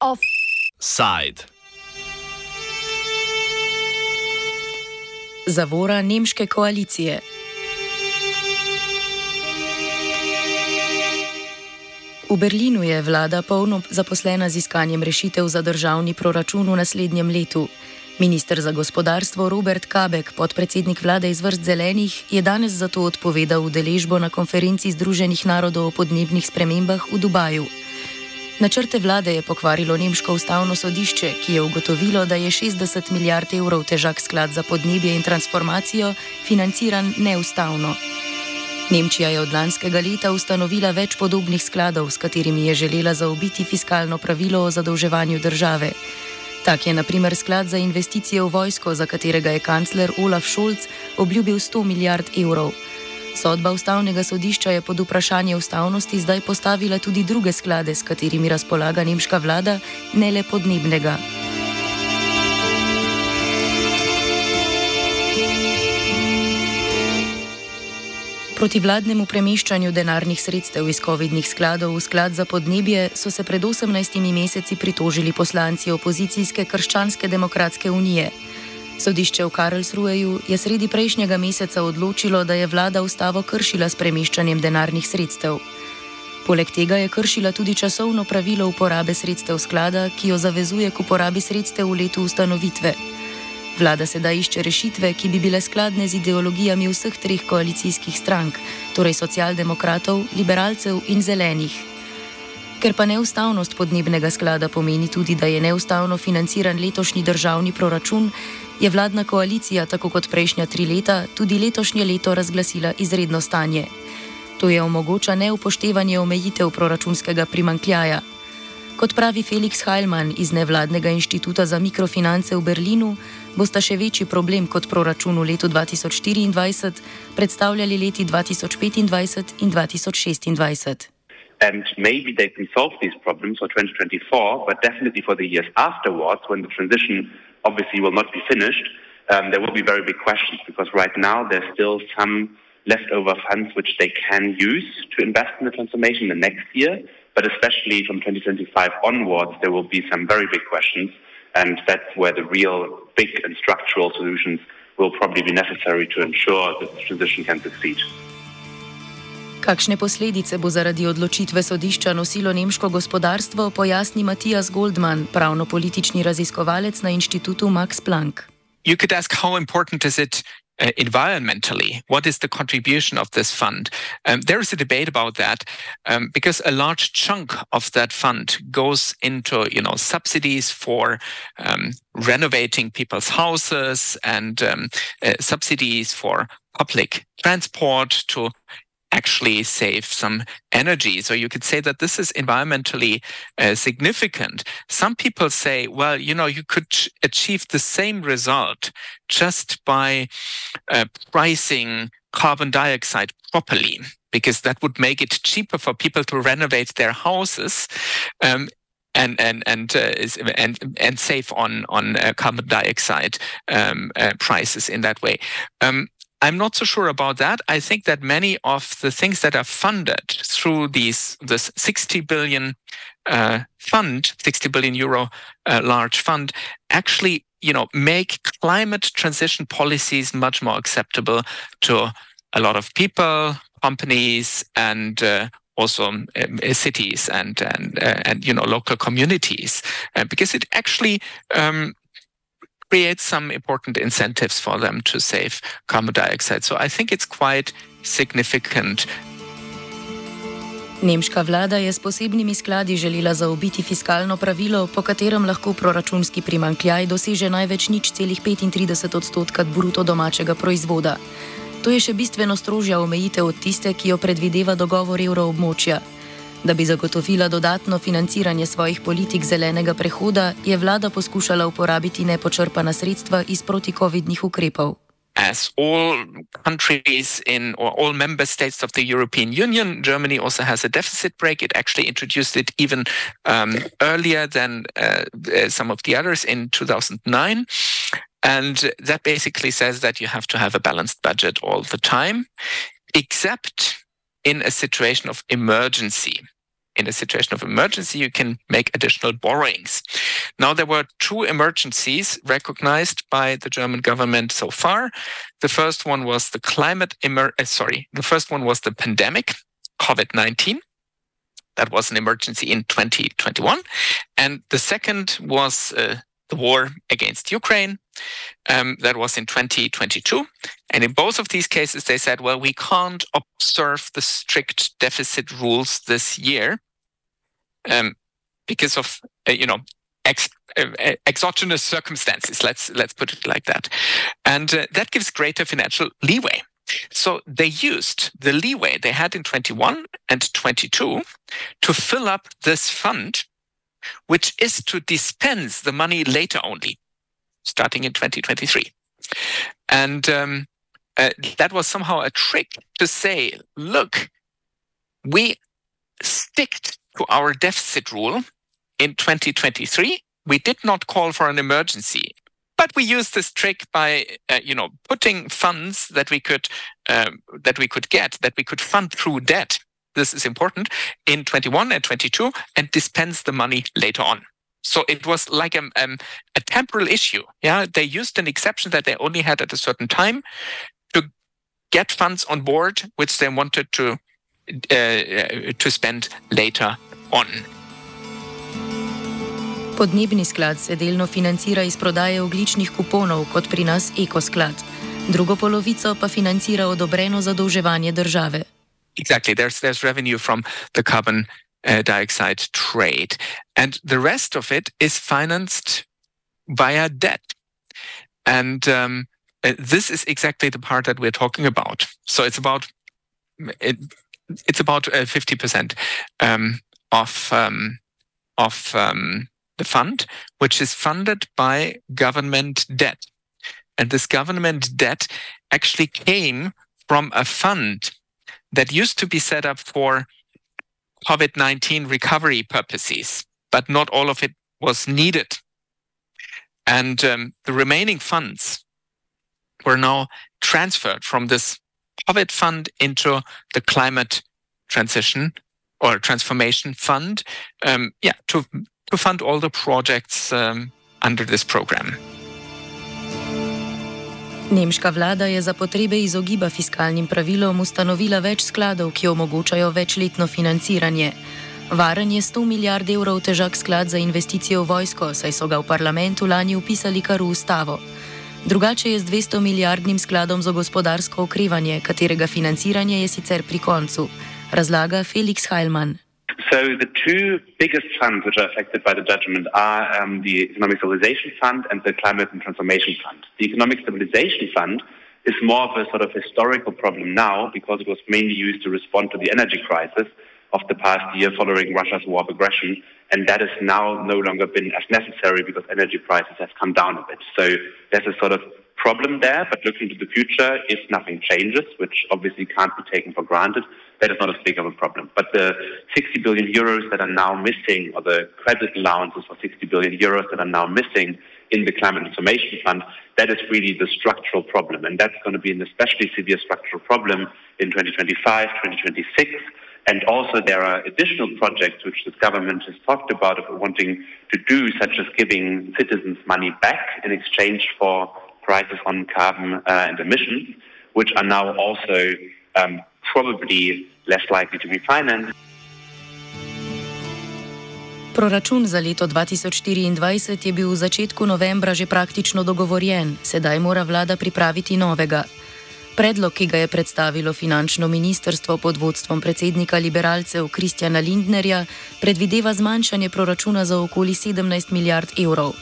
Offside. Zavora nemške koalicije. V Berlinu je vlada polno zaposlena z iskanjem rešitev za državni proračun v naslednjem letu. Ministr za gospodarstvo Robert Kabek, podpredsednik vlade iz vrst zelenih, je danes zato odpovedal udeležbo na konferenci Združenih narodov o podnebnih spremembah v Dubaju. Načrte vlade je pokvarilo Nemško ustavno sodišče, ki je ugotovilo, da je 60 milijard evrov težak sklad za podnebje in transformacijo financiran neustavno. Nemčija je od lanskega leta ustanovila več podobnih skladov, s katerimi je želela zaobiti fiskalno pravilo o zadolževanju države. Tak je naprimer sklad za investicije v vojsko, za katerega je kancler Olaf Scholz obljubil 100 milijard evrov. Sodba ustavnega sodišča je pod vprašanje ustavnosti zdaj postavila tudi druge sklade, s katerimi razpolaga nemška vlada, ne le podnebnega. Proti vladnemu premeščanju denarnih sredstev iz COVID-nih skladov v sklad za podnebje so se pred 18 meseci pritožili poslanci opozicijske Krščanske demokratske unije. Sodišče v Karlsruheju je sredi prejšnjega meseca odločilo, da je vlada ustavo kršila s premeščanjem denarnih sredstev. Poleg tega je kršila tudi časovno pravilo uporabe sredstev sklada, ki jo zavezuje k uporabi sredstev v letu ustanovitve. Vlada sedaj išče rešitve, ki bi bile skladne z ideologijami vseh treh koalicijskih strank, torej socialdemokratov, liberalcev in zelenih. Ker pa neustavnost podnebnega sklada pomeni tudi, da je neustavno financiran letošnji državni proračun, je vladna koalicija, tako kot prejšnja tri leta, tudi letošnje leto razglasila izredno stanje. To je omogoča neupoštevanje omejitev proračunskega primankljaja. Kot pravi Felix Heilmann iz Nevladnega inštituta za mikrofinance v Berlinu, bosta še večji problem kot proračun v letu 2024 predstavljali leti 2025 in 2026. And maybe they can solve these problems for 2024, but definitely for the years afterwards, when the transition obviously will not be finished, um, there will be very big questions because right now there's still some leftover funds which they can use to invest in the transformation the next year. But especially from 2025 onwards, there will be some very big questions. And that's where the real big and structural solutions will probably be necessary to ensure that the transition can succeed. Kakšne posledice bo zaradi odločitve sodišča nosilo nemško gospodarstvo, pojasni Matijas Goldman, pravno-politični raziskovalec na inštitutu Max Planck. You could ask how important is it uh, environmentally? What is the contribution of this fund? Um, there is a debate about that um, because a large chunk of that fund goes into, you know, subsidies for um, renovating people's houses and um, uh, subsidies for public transport to actually save some energy. So you could say that this is environmentally uh, significant. Some people say, well, you know, you could achieve the same result just by uh, pricing carbon dioxide properly, because that would make it cheaper for people to renovate their houses. Um, and and and uh, and and save on on uh, carbon dioxide um, uh, prices in that way. Um, I'm not so sure about that. I think that many of the things that are funded through these this 60 billion uh, fund, 60 billion euro uh, large fund, actually you know make climate transition policies much more acceptable to a lot of people, companies, and uh, also um, cities and and uh, and you know local communities, uh, because it actually um, create some important incentives for them to save carbon dioxide. So I think it's quite significant. Nemška vlada je s posebnimi skladi želela zaobiti fiskalno pravilo, po katerem lahko proračunski primankljaj doseže največ nič celih 35 odstotka bruto domačega proizvoda. To je še bistveno strožja omejitev od tiste, ki jo predvideva dogovor evroobmočja. Da bi zagotovila dodatno financiranje svojih politik zelenega prehoda, je vlada poskušala uporabiti nepočrpana sredstva iz protikovidnih ukrepov. As all countries in or all member states of the European Union, Germany also has a deficit break. It actually introduced it even um, earlier than uh, uh some of the others in 2009. And that basically says that you have to have a balanced budget all the time, except in a situation of emergency. In a situation of emergency, you can make additional borrowings. Now, there were two emergencies recognized by the German government so far. The first one was the climate emer- uh, sorry, the first one was the pandemic, COVID-19. That was an emergency in 2021. And the second was uh, the war against Ukraine. Um, that was in 2022. And in both of these cases, they said, well, we can't observe the strict deficit rules this year um, because of, uh, you know, ex- uh, uh exogenous circumstances. Let's let's put it like that, and uh, that gives greater financial leeway. So they used the leeway they had in 21 and 22 to fill up this fund which is to dispense the money later only, starting in 2023. And um, uh, that was somehow a trick to say, look, we stick to our deficit rule in 2023. We did not call for an emergency, but we used this trick by, uh, you know, putting funds that we could um, that we could get that we could fund through debt this is important, in 21 and 22 and dispense the money later on. So it was like a, um, a temporal issue. Yeah, they used an exception that they only had at a certain time to get funds on board, which they wanted to uh, to spend later on. Podnebni sklad se delno financira iz prodaje ogličnih kuponov, kot pri nas ekosklad. Drugo polovico pa financira odobreno zadolževanje države. exactly. There's there's revenue from the carbon uh, dioxide trade, and the rest of it is financed via debt. And um, uh, this is exactly the part that we're talking about. So it's about it, it's about uh, fifty percent um, of um, of um, the fund, which is funded by government debt, and this government debt actually came from a fund that used to be set up for COVID 19 recovery purposes, but not all of it was needed. And um, the remaining funds were now transferred from this COVID fund into the climate transition or transformation fund, um, yeah, to, to fund all the projects um, under this program. Nemška vlada je za potrebe izogiba fiskalnim pravilom ustanovila več skladov, ki omogočajo večletno financiranje. Varen je 100 milijard evrov težak sklad za investicije v vojsko, saj so ga v parlamentu lani upisali kar v ustavo. Drugače je z 200 milijardnim skladom za gospodarsko okrevanje, katerega financiranje je sicer pri koncu, razlaga Felix Heilmann. So the two biggest funds which are affected by the judgment are um, the Economic Stabilization Fund and the Climate and Transformation Fund. The Economic Stabilization Fund is more of a sort of historical problem now because it was mainly used to respond to the energy crisis of the past year following Russia's war of aggression, and that has now no longer been as necessary because energy prices have come down a bit. So there's a sort of problem there, but looking to the future, if nothing changes, which obviously can't be taken for granted, that is not as big of a problem. But the 60 billion euros that are now missing, or the credit allowances for 60 billion euros that are now missing in the climate transformation fund, that is really the structural problem. And that's going to be an especially severe structural problem in 2025, 2026. And also, there are additional projects which this government has talked about of wanting to do, such as giving citizens money back in exchange for prices on carbon uh, and emissions, which are now also um, probably less likely to be financed. Proračun za leto 2024 je bil v začetku novembra že praktično dogovorjen, sedaj mora vlada pripraviti novega. Predlog, ki ga je predstavilo finančno ministrstvo pod vodstvom predsednika liberalcev Kristjana Lindnerja, predvideva zmanjšanje proračuna za okoli 17 milijard evrov.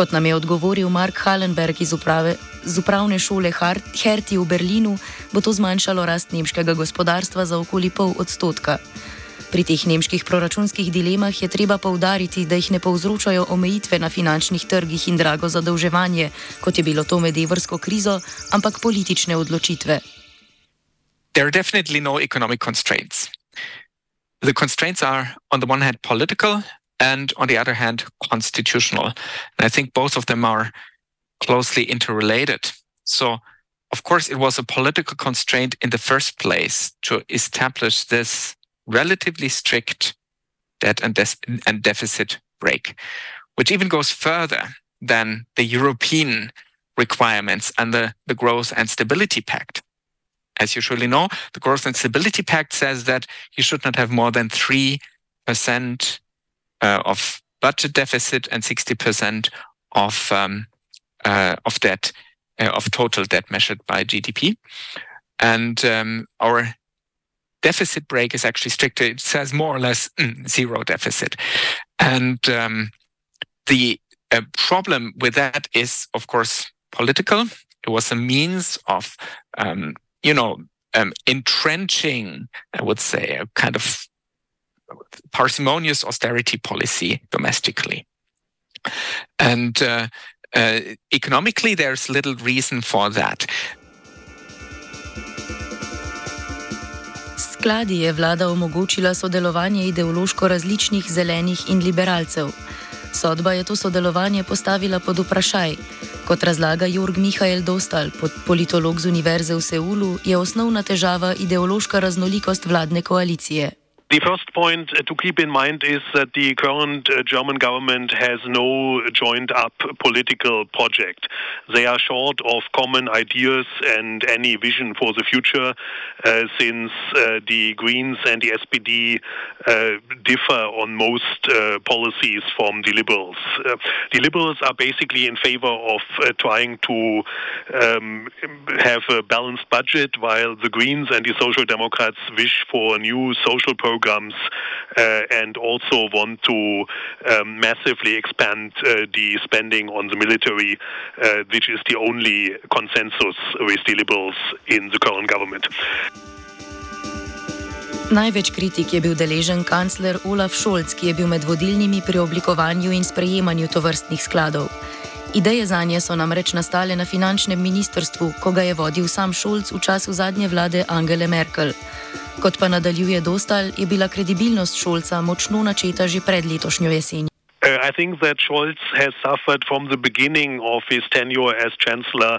Kot nam je odgovoril Mark Hallenberg iz uprave, z upravne šole Herti v Berlinu, bo to zmanjšalo rast nemškega gospodarstva za okoli pol odstotka. Pri teh nemških proračunskih dilemah je treba povdariti, da jih ne povzročajo omejitve na finančnih trgih in drago zadolževanje, kot je bilo to med evrsko krizo, ampak politične odločitve. There are definitely no economic constraints. The constraints are, on the one hand, political, and on the other hand, constitutional. And I think both of them are closely interrelated. So, of course, it was a political constraint in the first place to establish this relatively strict debt and, de- and deficit brake, which even goes further than the European requirements under the Growth and Stability Pact. As you surely know, the Growth and Stability Pact says that you should not have more than 3% uh, of budget deficit and 60% of, um, uh, of debt, uh, of total debt measured by GDP. And um, our deficit brake is actually stricter. It says more or less mm, zero deficit. And um, the uh, problem with that is, of course, political. It was a means of, um, you know, um, entrenching, I would say, a kind of parsimonious austerity policy domestically. And uh, uh, economically, there's little reason for that. Skladi je vlada omogočila sodelovanje ideološko različnih zelenih in liberalcev. Sodba je to sodelovanje postavila pod vprašaj. Kot razlaga Jurg Mihajl Dostal, politolog z Univerze v Seulu, je osnovna težava ideološka raznolikost vladne koalicije. The first point uh, to keep in mind is that the current uh, German government has no joined up political project. They are short of common ideas and any vision for the future, uh, since uh, the Greens and the SPD uh, differ on most uh, policies from the Liberals. the Liberals are basically in favor of trying to um, have a balanced budget, while the Greens and the Social Democrats wish for a new social program programs uh, and also want to um, massively expand uh, the spending on the military, uh, which is the only consensus with the liberals in the current government. Največ kritik je bil deležen kancler Olaf Scholz, ki je bil med vodilnimi pri oblikovanju in sprejemanju tovrstnih skladov. Ideje za nje so namreč nastale na finančnem ministrstvu, ko ga je vodil sam Scholz v času zadnje vlade Angele Merkel. Kot pa nadaljuje Dostal, je bila kredibilnost Šolca močno načeta že pred letošnjo jesenjo. Uh, I think that Scholz has suffered from the beginning of his tenure as chancellor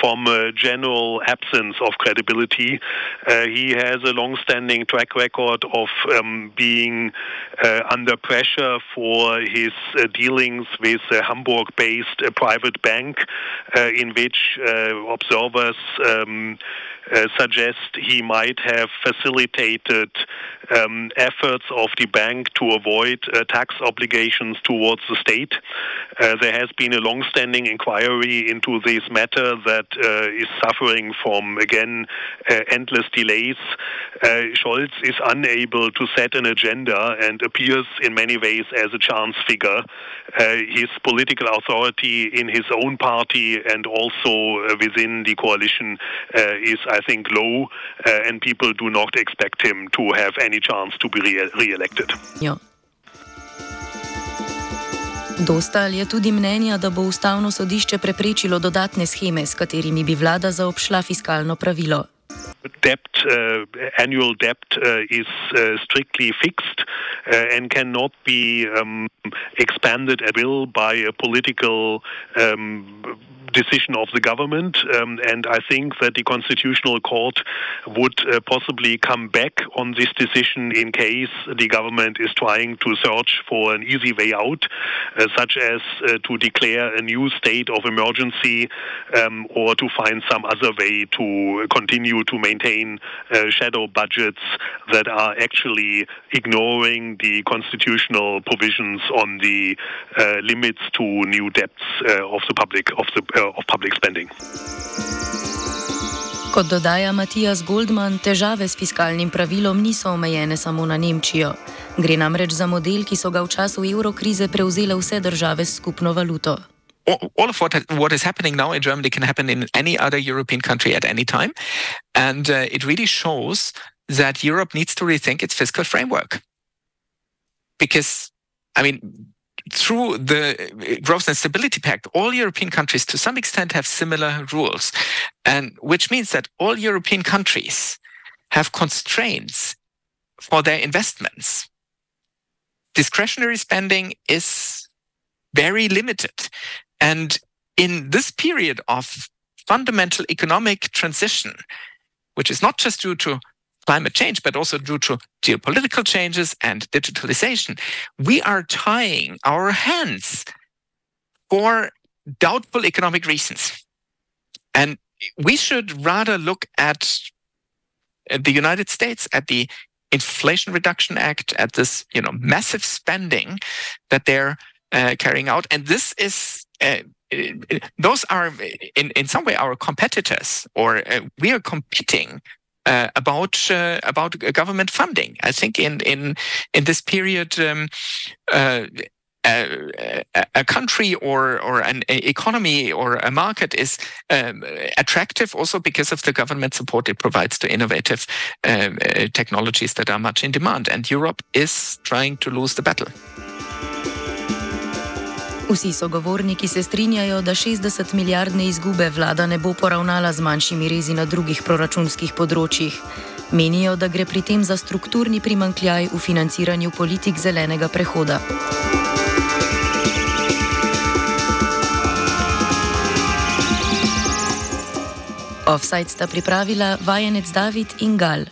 from a general absence of credibility. Uh, he has a long-standing track record of um, being uh, under pressure for his uh, dealings with a Hamburg-based uh, private bank, uh, in which observers. Um, uh, suggest he might have facilitated um, efforts of the bank to avoid uh, tax obligations towards the state. Uh, there has been a long-standing inquiry into this matter that uh, is suffering from again uh, endless delays. Scholz is unable to set an agenda and appears in many ways as a chance figure. his political authority in his own party and also within the coalition is, I I think, low, uh, and people do not expect him to have any chance to be re-elected. Ja. Dostal je tudi mnenja, da bo ustavno sodišče preprečilo dodatne scheme, s katerimi bi vlada zaobšla fiskalno pravilo. Debt, uh, annual debt uh, is uh, strictly fixed uh, and cannot be um, expanded at will by a political um, decision of the government, um, and I think that the Constitutional Court would uh, possibly come back on this decision in case the government is trying to search for an easy way out, uh, such as uh, to declare a new state of emergency um, or to find some other way to continue to maintain uh, shadow budgets that are actually ignoring the constitutional provisions on the uh, limits to new debts uh, of the public of the of public spending. Kot dodaja Matijas Goldman, težave s fiskalnim pravilom niso omejene samo na Nemčijo. Gre namreč za model, ki so ga v času evrokrize prevzele vse države s skupno valuto. All of what, what is happening now in Germany can happen in any other European country at any time. And uh, it really shows that Europe needs to rethink its fiscal framework. Because, I mean, through the eh, Growth and Stability Pact, all European countries to some extent have similar rules, and which means that all European countries have constraints for their investments. Discretionary spending is very limited. And in this period of fundamental economic transition, which is not just due to climate change, but also due to geopolitical changes and digitalization, we are tying our hands for doubtful economic reasons. And we should rather look at the United States, at the Inflation Reduction Act, at this you know massive spending that they're uh, carrying out, and this is. Uh, those are in, in some way our competitors or uh, we are competing uh, about uh, about government funding. I think in in in this period, um, uh, a, a, country or or an economy or a market is um, attractive also because of the government support it provides to innovative um, uh, technologies that are much in demand. And Europe is trying to lose the battle. Vsi sogovorniki se strinjajo, da 60 milijardne izgube vlada ne bo poravnala z manjšimi rezi na drugih proračunskih področjih. Menijo, da gre pri tem za strukturni primankljaj v financiranju politik zelenega prehoda. Offside sta pripravila vajenec David in Gal.